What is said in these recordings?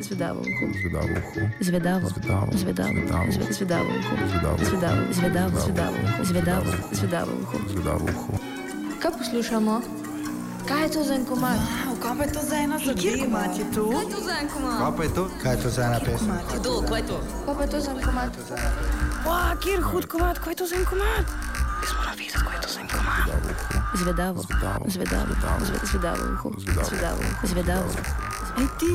Zvedavo uho. Zvedavo. Zvedavo. Zvedavo. Zvedavo. Zvedavo uho. Zvedavo. Zvedavo. Zvedavo. Zvedavo. Zvedavo. Zvedavo. Zvedavo uho. Zvedavo uho. Kaj poslušamo? Kaj je to za en komad? Kaj pa je to za ena zadeva? Kaj je to za en komad? Kaj pa je to? Kaj je to za ena pesem? Kdo, kaj je to? Kaj pa je to za en komad? Wow, kjer hud komad, kaj je to za en komad? Jaz moram videti, kaj je to za en komad. Zvedavo. Zvedavo. Zvedavo. Zvedavo. Zvedavo. Zvedavo. Zvedavo. Ej ti,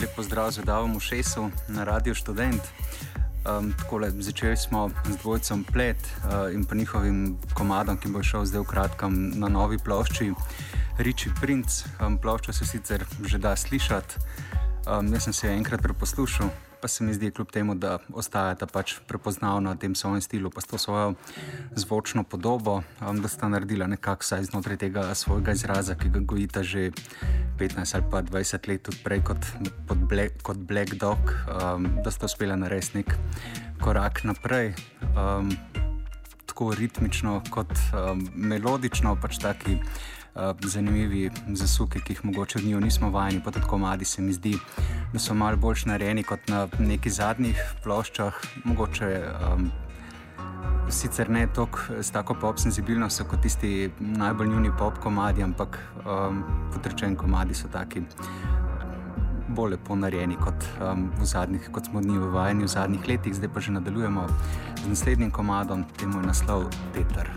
Lepo zdrav z Davom v Šesu na Radio Student. Um, takole, začeli smo z dvojcem Plet uh, in pa njihovim komadom, ki bo šel zdaj v kratkem na novi plošči, Riči Prince. Um, ploščo se sicer že da slišati, um, jaz sem se enkrat preposlušal, pa se mi zdi, kljub temu, da ostajata pač prepoznavna v tem svojem stilu, pa s to svojo zvočno podobo, um, da sta naredila nekako vsaj znotraj tega svojega izraza, ki ga gojita že 15 ali pa 20 let prej kot, Black, kot Black Dog, um, da sta uspela narediti nek korak naprej. Um, tako ritmično kot um, melodično, pač taki uh, zanimivi zasuki, ki jih mogoče od njih nismo vajeni, pa tako mladi se mi zdi, da so malo bolj narejeni kot na nekih zadnjih ploščah. Mogoče um, sicer ne tok, tako pop senzibilnostjo kot tisti najbolj njuni pop komadi, ampak um, potrečeni komadi so taki. Bolj lepo narejeni kot, um, zadnjih, kot smo dni vajeni v zadnjih letih, zdaj pa že nadaljujemo z naslednjim komadom, temu je naslov Peter.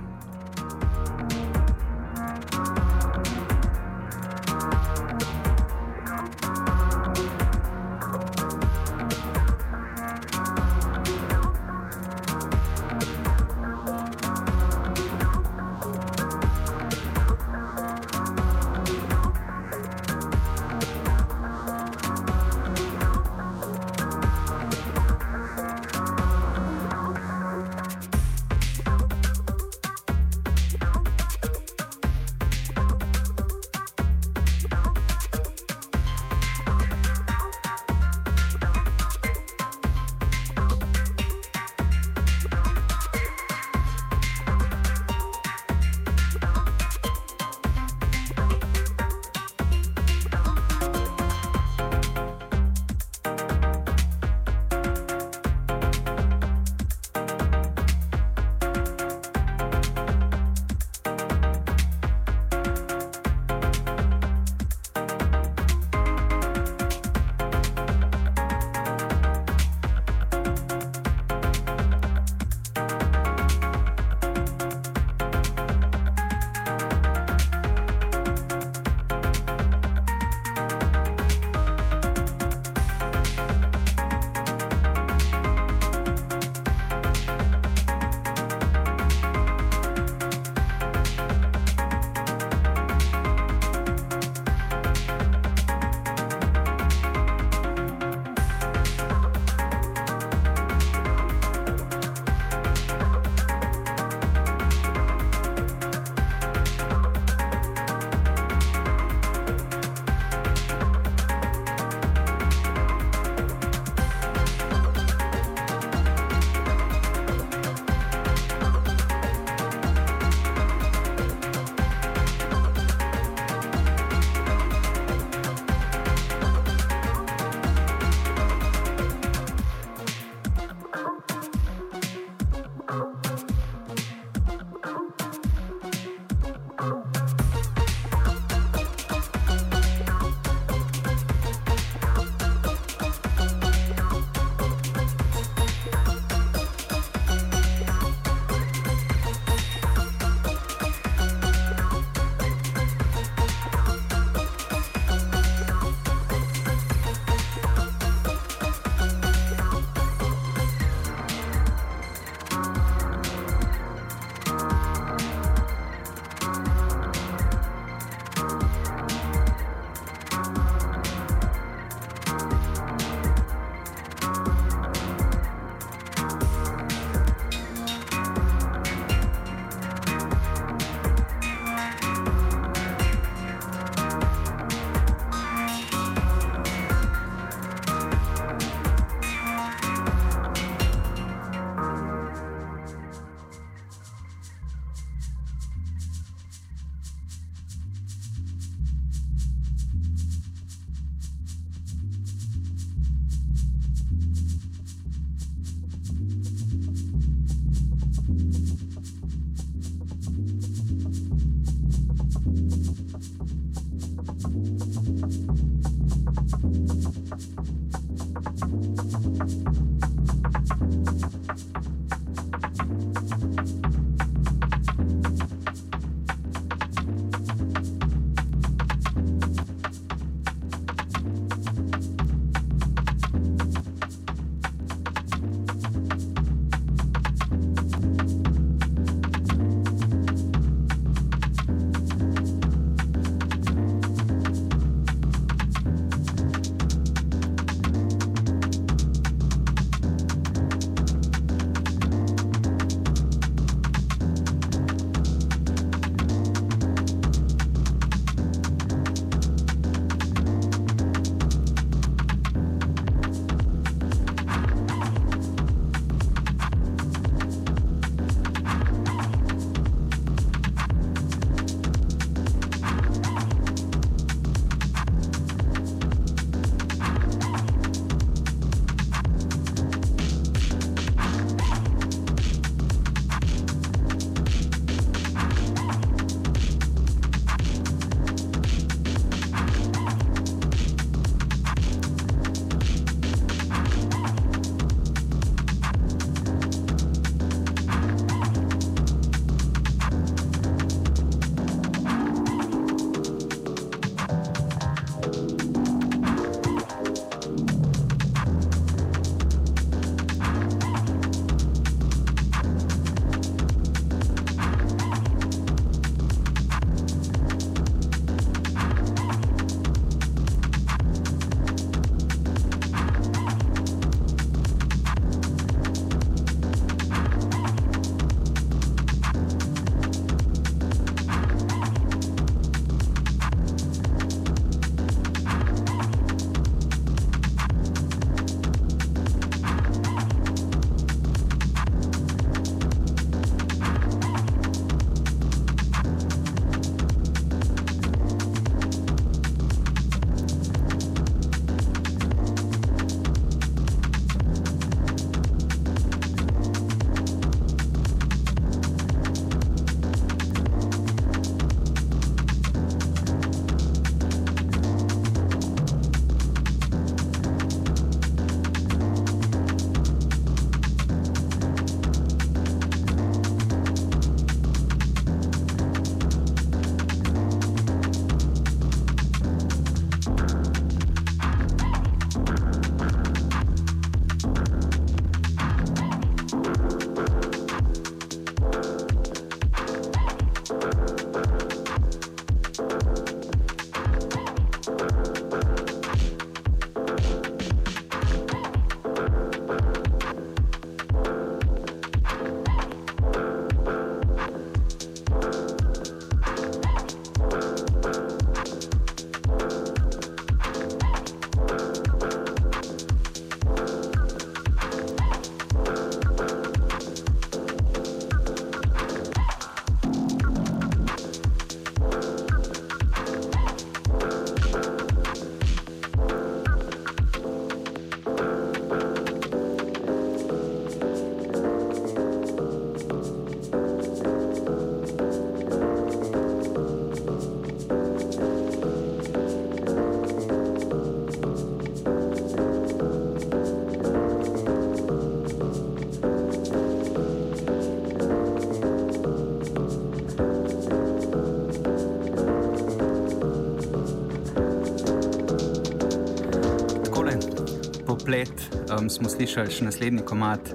Um, smo slišali še naslednji komat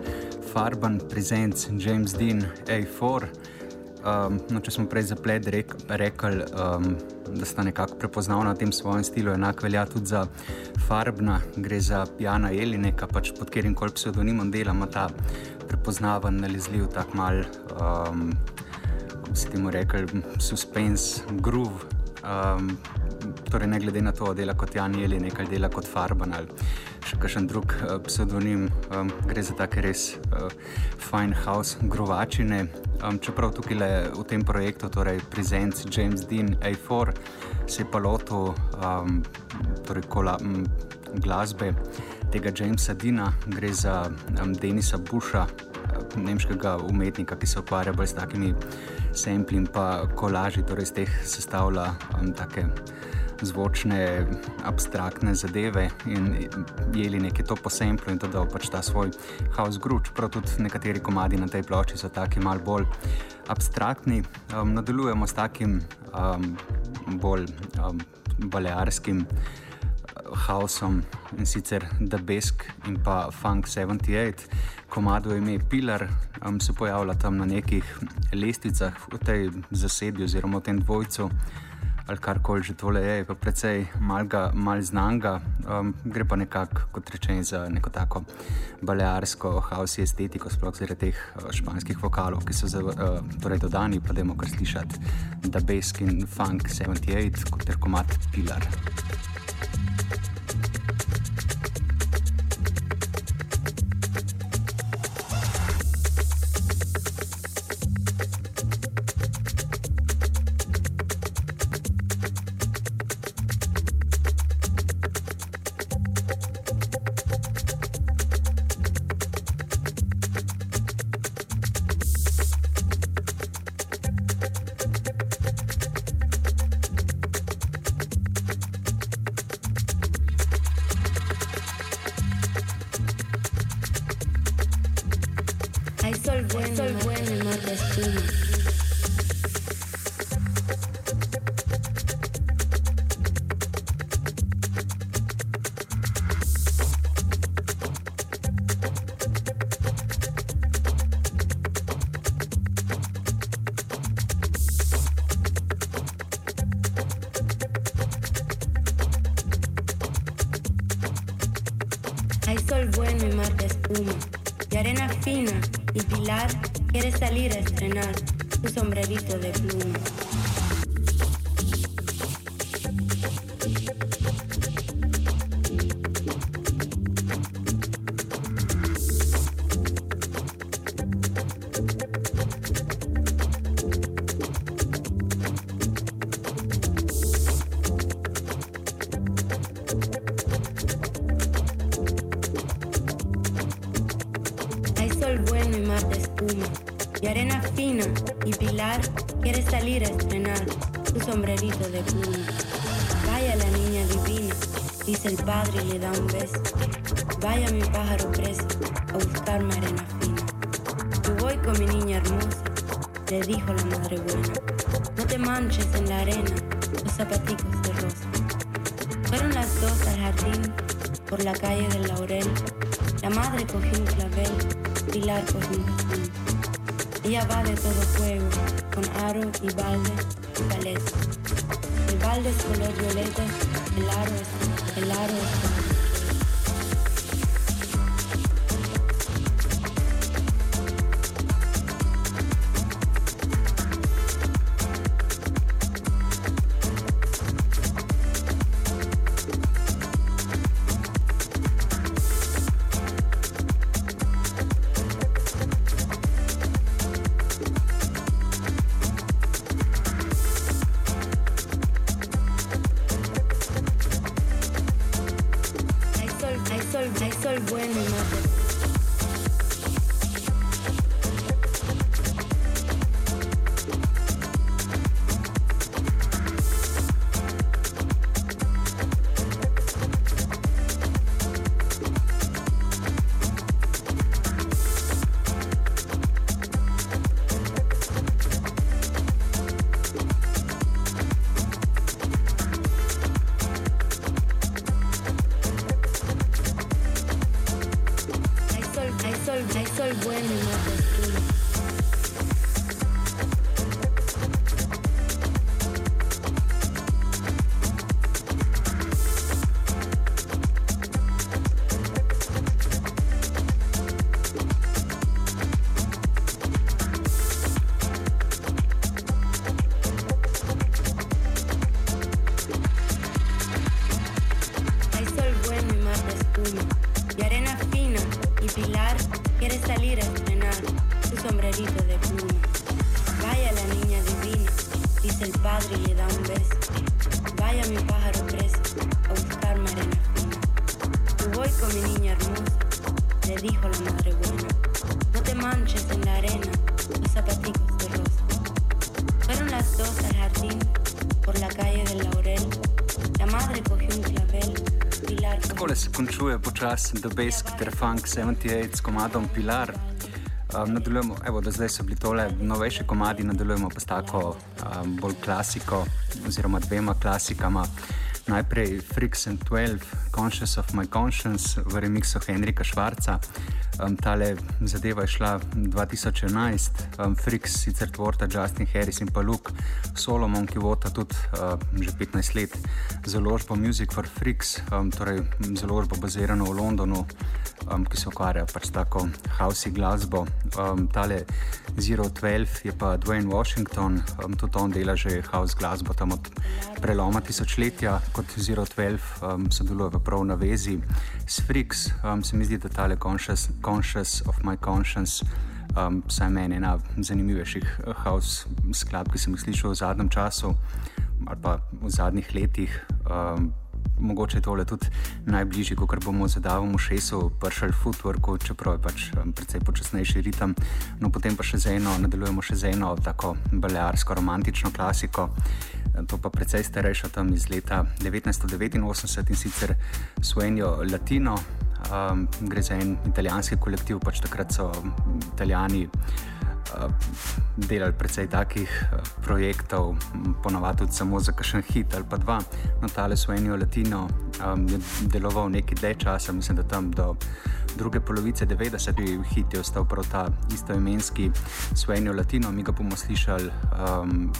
Farban Presents James Dean A4. Um, no, če smo prej za Plet rek, rekli, um, da sta nekako prepoznavna v tem svojem stilu, enako velja tudi za Farbna, gre za Jana Jelineka, pač pod katerim koli pseudonimom dela, ima ta prepoznaven, nalezljiv, tak mal, um, bi se temu rekel, suspense, groove. Um, torej, ne glede na to, dela kot Jan Jeli, nekaj dela kot Farban ali še kakšen drug uh, pseudonim, um, gre za take res uh, fine house grovačine. Um, čeprav tukaj le v tem projektu, torej Presents James Dean A4, se je pa lotil um, torej kola, um, glasbe tega Jamesa Dina, gre za um, Denisa Busha, um, nemškega umetnika, ki se ukvarja bolj s takimi sempli in pa kolaži, torej iz teh sestavlja um, take zvočne, abstraktne zadeve in jeli nekaj to po semplu in to dal pač ta svoj house groove. Prav tudi nekateri komadi na tej plošči so taki mal bolj abstraktni. Um, nadaljujemo s takim um, bolj um, balearskim hausom in sicer The Besk in pa Funk 78. Komado ime Pilar um, se pojavlja tam na nekih lestvicah v tej zasedbi oziroma v tem dvojcu ali karkoli že tole je, pa precej malga, mal znanga. Um, gre pa nekako, kot rečeno, za neko tako balearsko haosi estetiko, sploh zaradi teh uh, španskih vokalov, ki so za, uh, torej dodani, pa da imamo kar slišati, da Besk in Funk 78 kot ter komat Pilar. Deep. No te manches en la arena, los zapaticos de rosa. Fueron las dos al jardín, por la calle del laurel. La madre cogió un clavel, Pilar cogió un cajón. Ella va de todo fuego, con aro y balde y paleta. El balde es color violeta, el aro es, el aro es padre y le da un beso. Vaya mi pájaro preso a buscarme arena fina. Yo voy con mi niña hermosa, le dijo la madre buena. No te manches en la arena, los zapaticos de rosa. Fueron las dos al jardín, por la calle del Laurel. La madre cogió un clavel, Pilar Takole se končuje počasi The Basic Terfunk 78 s komadom Pilar. Um, nadaljujemo, evo, da zdaj so bili tole novejši komadi, nadaljujemo pa s tako um, bolj klasiko, oziroma dvema klasikama. Najprej Freaks and 12, Conscious of My Conscience v remixu Henrika Švarca. Um, tale zadeva je šla 2011, um, Freaks sicer tvorta Justin Harris in pa Luke Solomon, ki vota tudi uh, že 15 let založbo Music for Freaks, um, torej založbo bazirano v Londonu, um, ki se ukvarja pač tako house glasbo. Um, tale Zero 12 je pa Dwayne Washington, um, tudi on dela že house glasbo tam od preloma tisočletja, kot Zero 12 um, sodeluje prav na vezi s Freaks. Um, se mi zdi, da tale Conscious, conscious of My Conscience. Um, Saj meni je ena zanimivejših house skladb, ki sem jih slišal v zadnjem času ali pa v zadnjih letih. Um, mogoče tole tudi najbližje, kot bomo zadavom v šesu, pršali footworku, čeprav je pač um, precej počasnejši ritem. No, potem pa še z eno, nadaljujemo še z eno tako balearsko romantično klasiko. To pa precej starejša tam iz leta 1989 in sicer Suenjo Latino. Um, gre za en italijanski kolektiv, pač takrat so italijani uh, delali precej takih uh, projektov, ponovadi tudi samo za kakšen hit ali pa dva. No, tale Suenjo Latino um, je deloval nekaj dlje časa, mislim, da tam do druge polovice 90-ih hit je ostal prav ta istoimenski Suenjo Latino, mi ga bomo slišali. Um,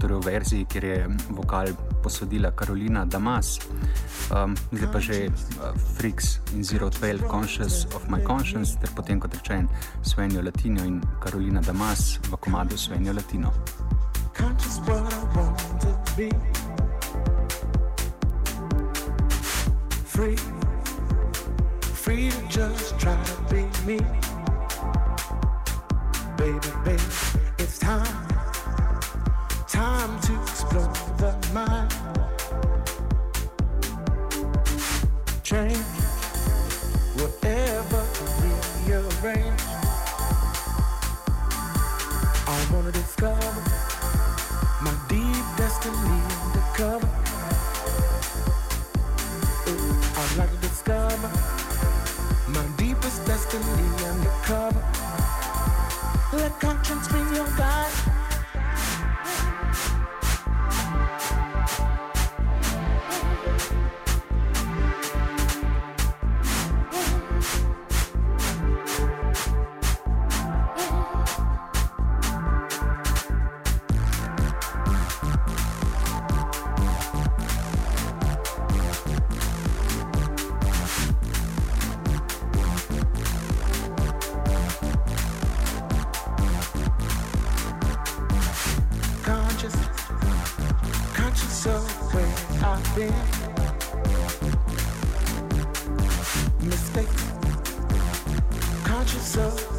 Torej v verziji, kjer je vokal posodila Karolina Damas, um, zdaj pa že uh, Freaks in Zero 12, Conscious of My Conscience, ter potem kot rečen Svenjo Latino in Karolina Damas v komadu Svenjo Latino. Conscious what I want to be. Free, free to just try to be me. Been. Mistakes, conscious of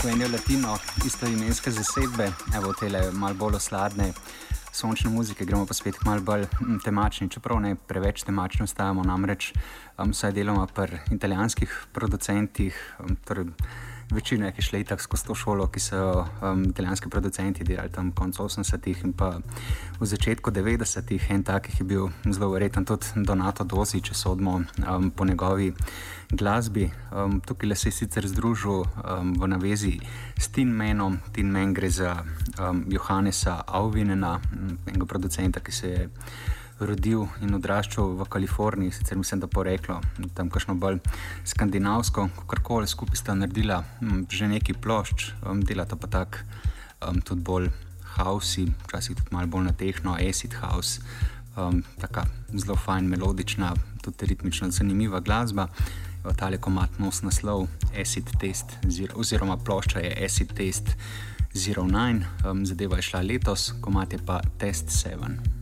Svenijo Latino, isto imenske zasedbe, evo tele malo bolj osladne sončne muzike, gremo pa spet malo bolj temačni, čeprav ne preveč temačno stajamo, namreč um, vsaj deloma pri italijanskih producentih. Um, torej, Večina je šla tako skozi to šolo, ki so um, italijanski producenti delali tam konec 80-ih in pa v začetku 90-ih. En takih je bil zelo verjeten tudi Donato Dozi, če sodimo um, po njegovi glasbi. Um, tukaj se je sicer združil um, v navezi s Tin Menom. Tin Men gre za um, Johannesa Auvinena, enega producenta, ki se je rodil in odraščal v Kaliforniji, sicer mislim, da poreklo tam kakšno bolj skandinavsko, karkoli skupaj sta naredila, um, že neki plošč, um, delata pa tak um, tudi bolj hausi, včasih tudi malo bolj na tehno, acid house. Um, taka zelo fajn, melodična, tudi ritmična, zanimiva glasba tale komat nos naslov Acid Test, oziroma plošča je Acid Test 09, um, zadeva je šla letos, komat je pa Test 7.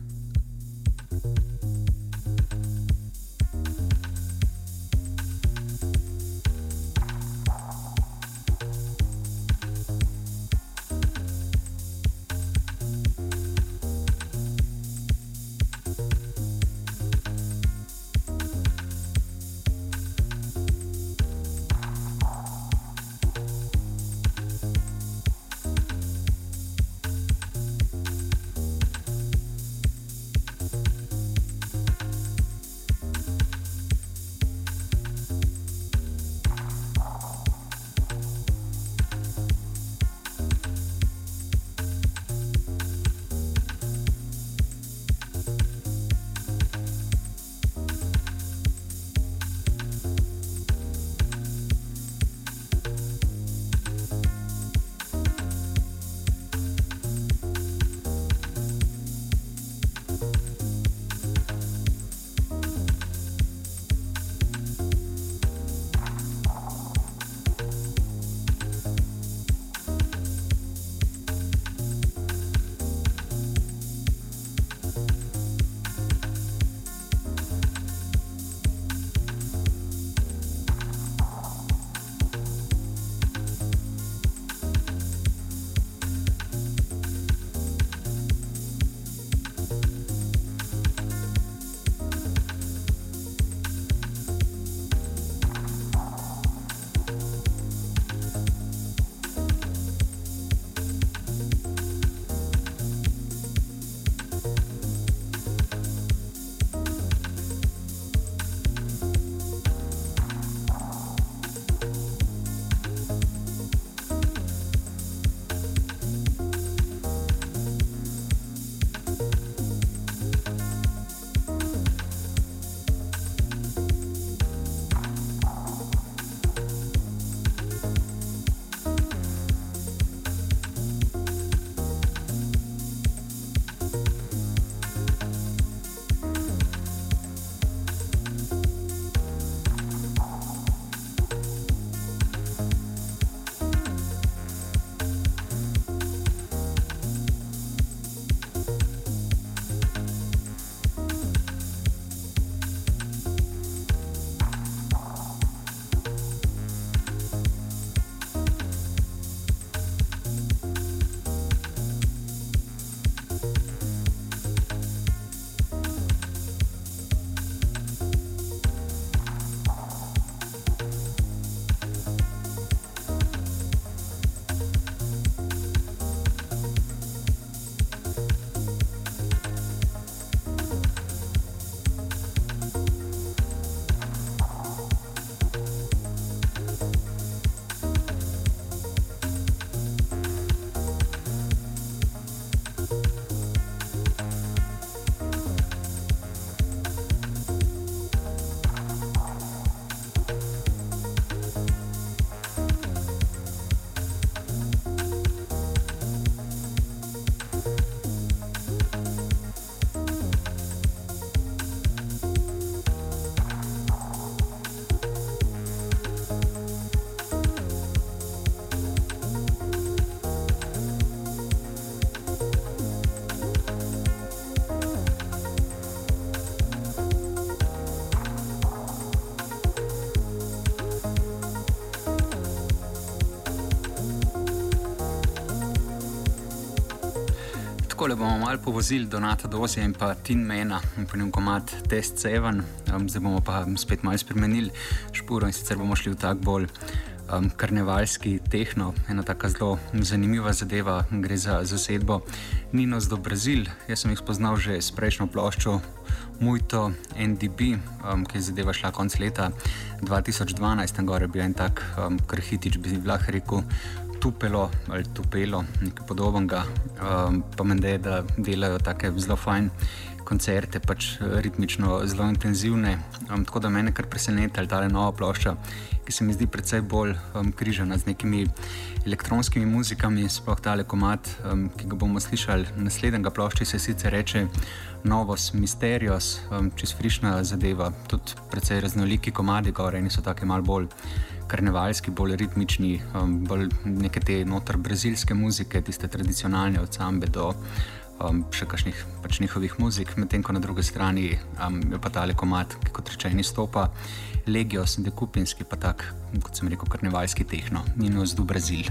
Tako le bomo malo povozili do Nata Dozija in pa Tin Mena po njem komat Test 7. Um, zdaj bomo pa spet malo spremenili špuro in sicer bomo šli v tak bolj um, karnevalski tehno, ena tako zelo zanimiva zadeva, gre za zasedbo Ninos do Brazil. Jaz sem jih spoznal že s prejšnjo ploščo Muito NDB, um, ki je zadeva šla konc leta 2012, tam gore je bil en tak um, krhitič, bi lahko rekel. Tupelo ali tupelo, nekaj podobnega, um, pa meni, da delajo tako zelo fajn koncerte, pač ritmično zelo intenzivne. Um, tako da me kar preseneča, da je ta nova plošča, ki se mi zdi precej bolj um, križana z nekimi elektronskimi muzikami, sploh ta komat, um, ki ga bomo slišali naslednjega plošča, se sicer reče Novos Mysterios, um, čez frišna zadeva, tudi precej raznoliki komadi, gore in so tako malo bolj. Karnevalski, bolj ritmični, um, bolj neke te notor brazilske muzike, tiste tradicionalne od sambe do um, še kakšnih pač njihovih muzik, medtem ko na drugi strani um, je pa tale komat, ki kot rečeni stopa, Legios in Dekupinski, pa tak, kot sem rekel, karnevalski tehno, Ninos do Brazil.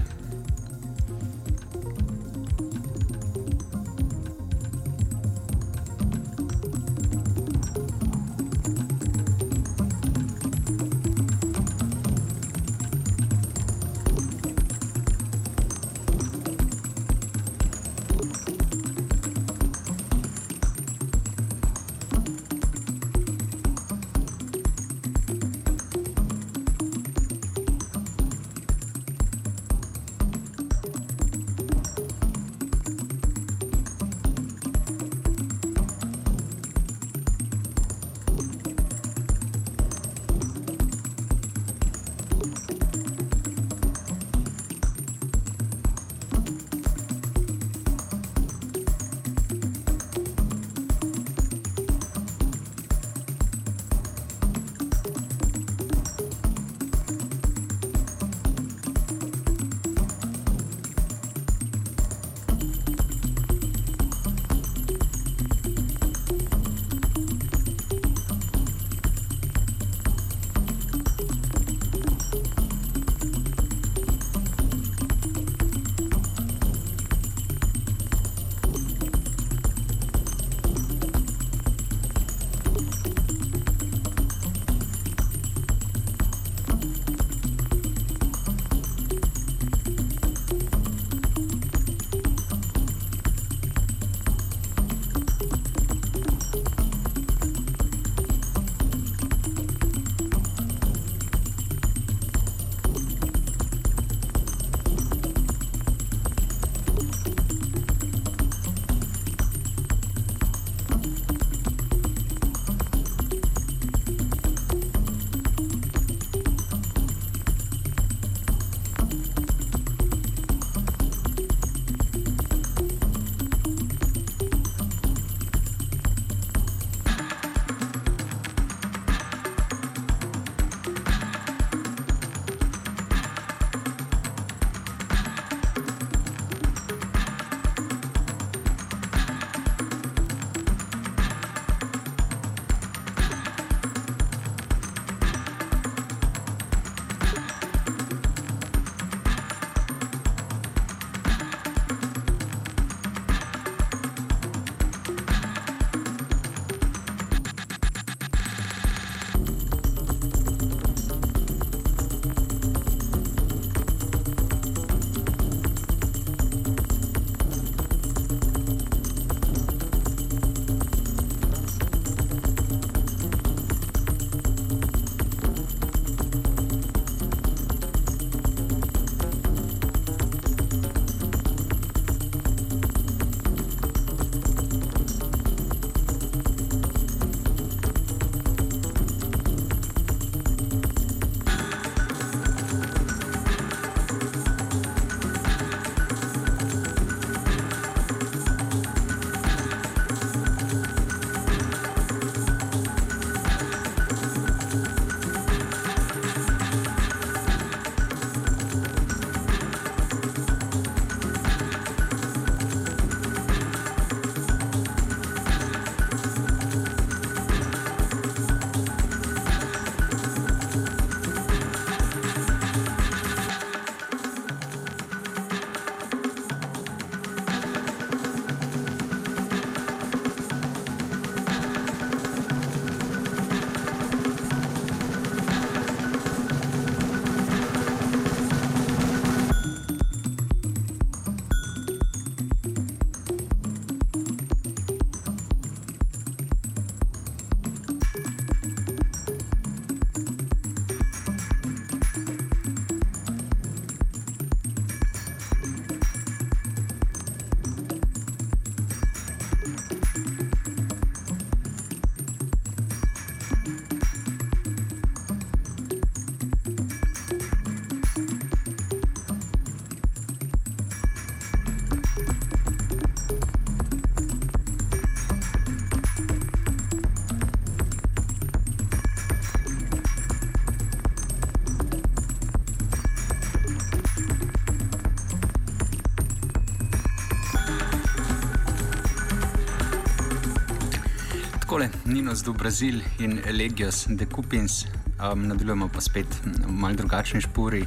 Ninos do Brazil in Elegios de Cupins. Um, nadaljujemo pa spet v mal drugačni špuri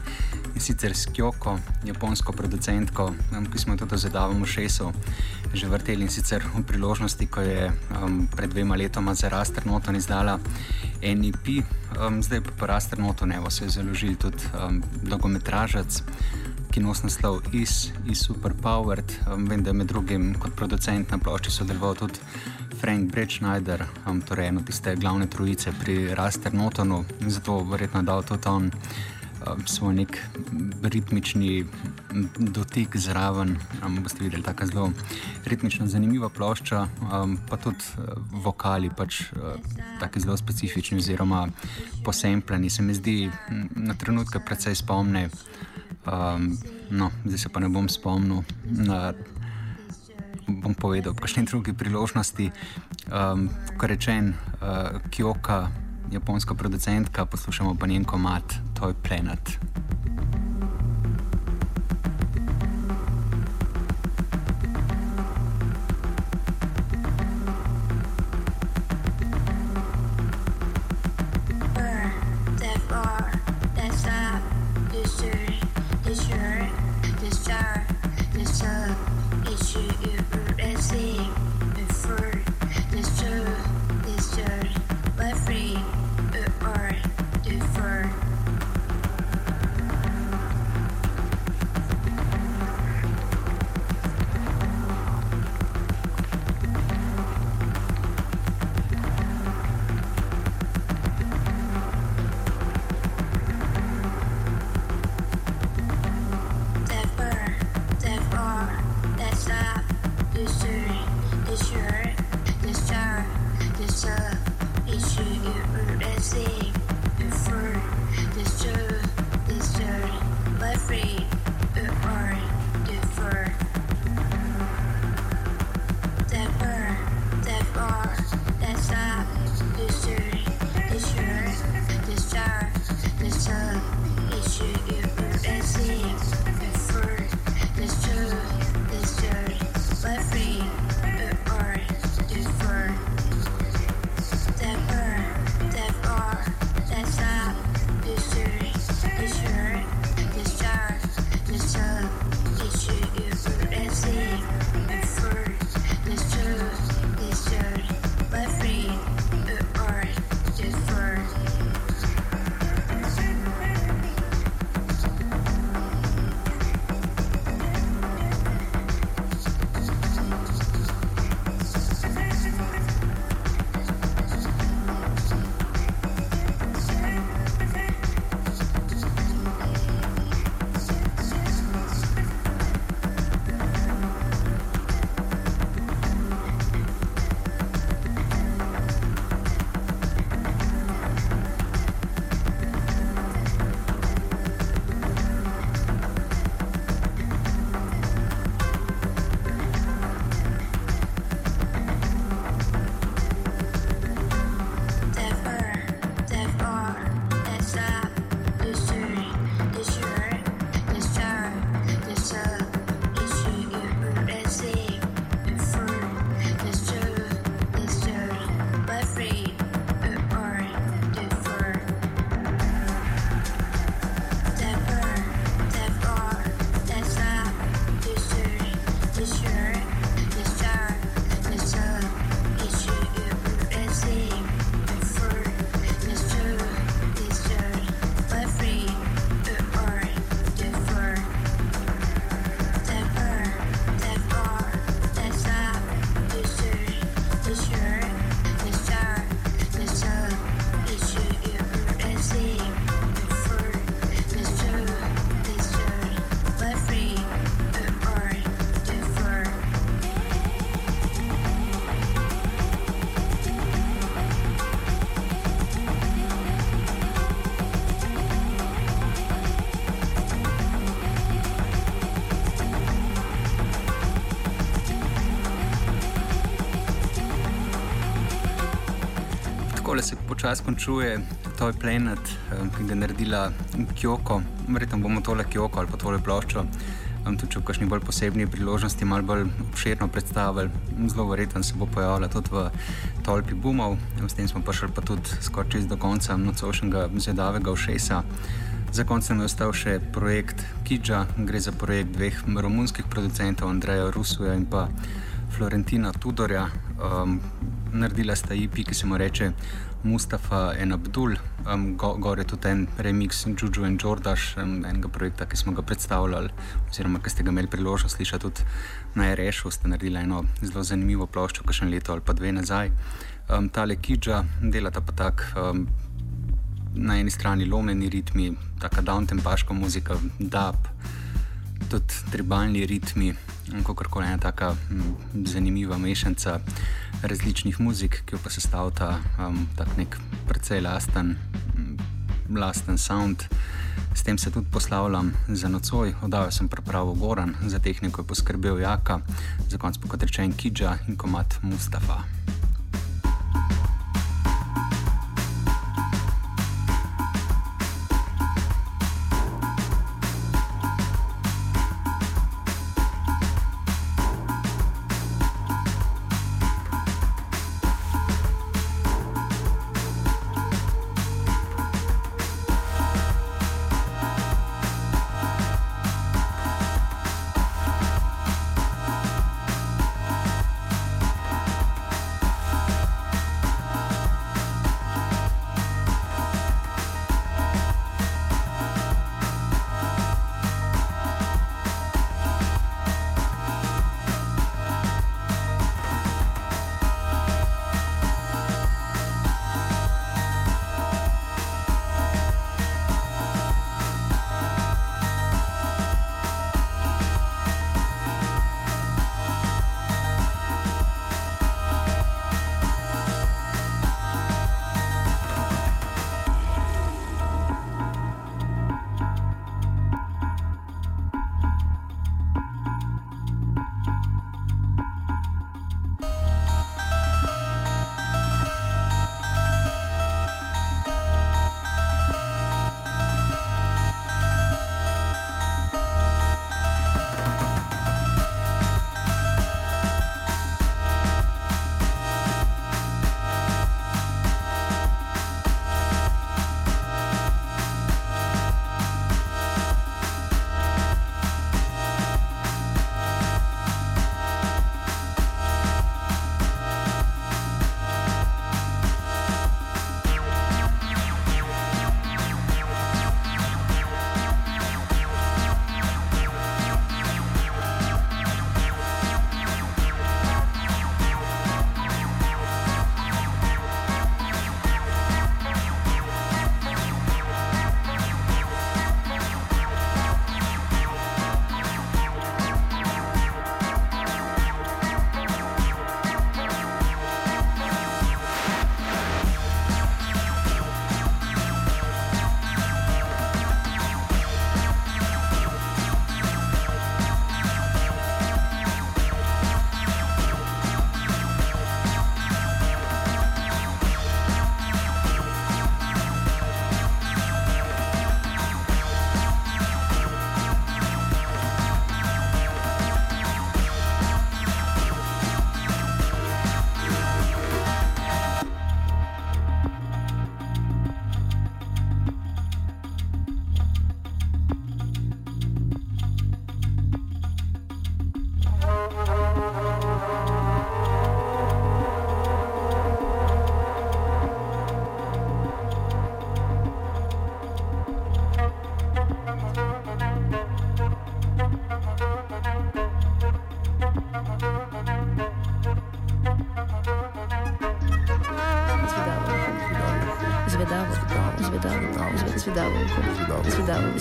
in sicer s Kjoko, japonsko producentko, um, ki smo tudi zadavamo šeso, že vrteli in sicer v priložnosti, ko je um, pred dvema letoma za Raster Noton izdala NEP, um, zdaj pa po Raster Noton evo se je založil tudi um, dolgometražac ki nosi naslov Is, Is Superpowered. Um, vem, da je med drugim kot producent na plošči sodeloval tudi Frank Brechneider, um, torej eno tiste glavne trojice pri Raster Notonu in zato verjetno dal tudi on um, svoj nek ritmični dotik zraven. Um, boste videli, tako zelo ritmično zanimiva plošča, um, pa tudi uh, vokali, pač uh, tako zelo specifični oziroma posempljeni. Se mi zdi na trenutke precej spomne. Um, no, zdaj se pa ne bom spomnil, da bom povedal ob kakšni drugi priložnosti. Um, Kar rečen, uh, Kyoka, japonska producentka, poslušamo pa njen komat, to je Planet. it, it počasi končuje Toy Planet, eh, ki ga je naredila Kjoko. Verjetno bomo tole Kjoko ali pa tole ploščo um, tudi če v kakšni bolj posebni priložnosti malo bolj obširno predstavili. Zelo verjetno se bo pojavila tudi v tolpi bumov, s tem smo prišli pa tudi skoraj čez do konca nocošnjega zvedavega všesa. Za konec je ostal še projekt Kidža, gre za projekt dveh romunskih producentov, Andreja Rusuja in pa Florentina Tudorja. Um, naredila sta IP, ki se mu reče Mustafa in Abdul, um, go, gore tudi en remix Juju in Jordaš, um, enega projekta, ki smo ga predstavljali, oziroma ki ste ga imeli priložnost slišati tudi na RŠ-u, ste naredili eno zelo zanimivo ploščo, ki še en leto ali pa dve nazaj. Um, tale Kidža delata pa tak. Um, Na eni strani lomljeni ritmi, tako downtempaška muzika, dub, tudi tribalni ritmi, kako koli ena tako zanimiva mešanica različnih muzik, ki jo pa sestavlja um, tako nek precej lasten, lasten sound. S tem se tudi poslavljam za nocoj, oddajal sem prav Goran, za tehniko je poskrbel Jaka, za konc pa kot rečen Kidža in komat Mustafa.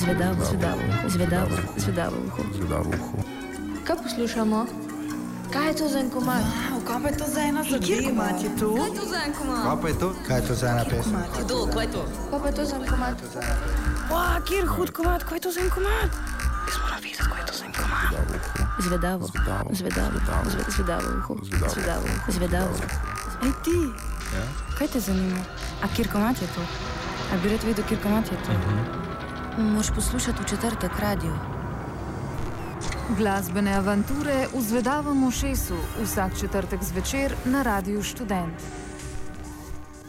Zvedavo, zvedavo, zvedavo, zvedavo, zvedavo uho. Kaj poslušamo? Kaj je to za en komad? Wow, kaj pa je to za ena zadeva? Kjer komad je to? Kaj je to za en komad? Kaj pa je to? Kaj je to za ena pesem? Kdo, kaj je to? Kaj pa je to za en komad? Wow, kjer hud komad, kaj je to za en komad? Jaz moram videti, kaj je to za en komad. Zvedavo, zvedavo, zvedavo, zvedavo, zvedavo, zvedavo. Ej ti, ja? kaj te zanima? A kjer komad je to? A bi rad videl, kjer komad je to? Moš poslušati v četrtek radio. Glasbene avanture v zvedavem ušesu vsak četrtek zvečer na Radiu Študent.